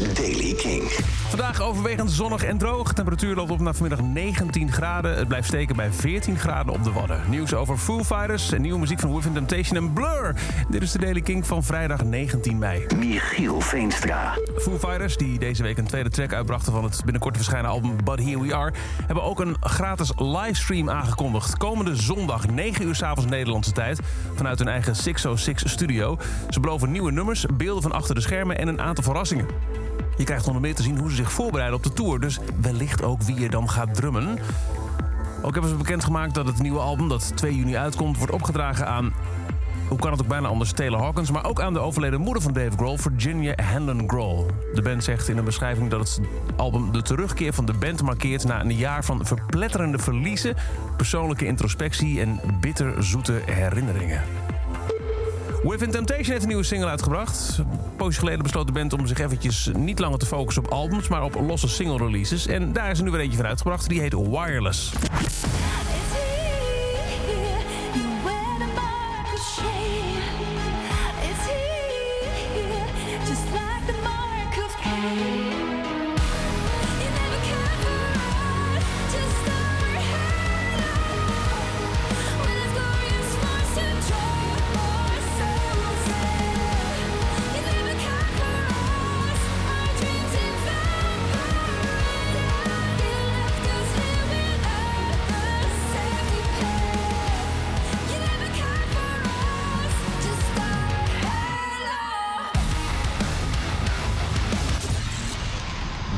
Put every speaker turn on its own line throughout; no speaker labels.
is Daily King.
Vandaag overwegend zonnig en droog. Temperatuur loopt op naar vanmiddag 19 graden. Het blijft steken bij 14 graden op de Wadden. Nieuws over Foo Fighters en nieuwe muziek van Within Temptation en Blur. Dit is de Daily King van vrijdag 19 mei.
Michiel Veenstra.
Foo Fighters, die deze week een tweede track uitbrachten van het binnenkort te verschijnen album But Here We Are, hebben ook een gratis livestream aangekondigd. Komende zondag 9 uur s'avonds Nederlandse tijd vanuit hun eigen 606 studio. Ze beloven nieuwe nummers, beelden van achter de schermen en een aantal verrassingen. Je krijgt onder meer te zien hoe ze zich voorbereiden op de tour. Dus wellicht ook wie er dan gaat drummen. Ook hebben ze bekendgemaakt dat het nieuwe album dat 2 juni uitkomt... wordt opgedragen aan, hoe kan het ook bijna anders, Taylor Hawkins... maar ook aan de overleden moeder van Dave Grohl, Virginia Hanlon Grohl. De band zegt in een beschrijving dat het album de terugkeer van de band markeert... na een jaar van verpletterende verliezen, persoonlijke introspectie... en bitterzoete herinneringen. Within Temptation heeft een nieuwe single uitgebracht. Een poosje geleden besloot de band om zich eventjes niet langer te focussen op albums... maar op losse single releases. En daar is er nu weer eentje van uitgebracht. Die heet Wireless.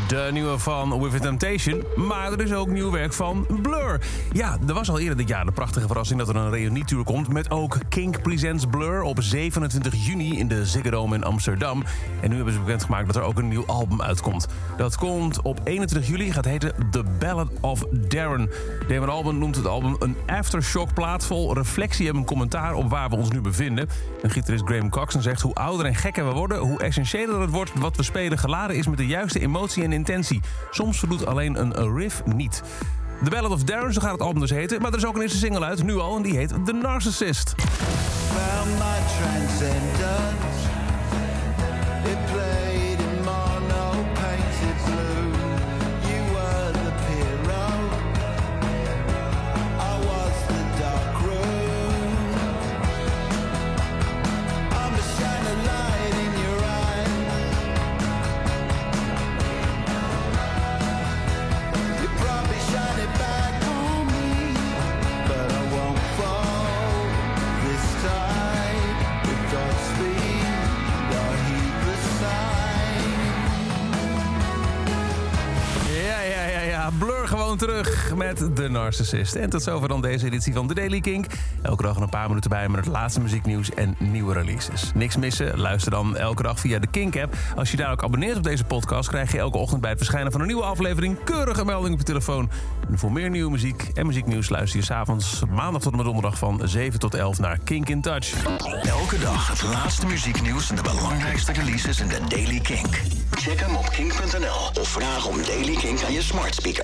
De nieuwe van Within Temptation. Maar er is ook nieuw werk van Blur. Ja, er was al eerder dit jaar de prachtige verrassing dat er een reunietour komt... met ook Kink Presents Blur op 27 juni in de Ziggo Dome in Amsterdam. En nu hebben ze bekendgemaakt dat er ook een nieuw album uitkomt. Dat komt op 21 juli, gaat heten The Ballad of Darren. Damon Alban noemt het album een aftershock plaat vol reflectie en een commentaar op waar we ons nu bevinden. En gitarist Graham Coxon zegt hoe ouder en gekker we worden... hoe essentiëler het wordt wat we spelen geladen is met de juiste emotie en intentie. Soms voldoet alleen een riff niet. The Ballad of Darren, zo gaat het album dus heten. Maar er is ook een eerste single uit, nu al, en die heet The Narcissist.
found
terug met The Narcissist. En tot zover dan deze editie van The Daily Kink. Elke dag een paar minuten bij met het laatste muzieknieuws en nieuwe releases. Niks missen? Luister dan elke dag via de Kink-app. Als je daar ook abonneert op deze podcast... krijg je elke ochtend bij het verschijnen van een nieuwe aflevering... keurige melding op je telefoon. En voor meer nieuwe muziek en muzieknieuws... luister je s'avonds maandag tot en met donderdag van 7 tot 11 naar Kink in Touch.
Elke dag het laatste muzieknieuws en de belangrijkste releases in de Daily King. Check hem op kink.nl of vraag om Daily King aan je smart speaker.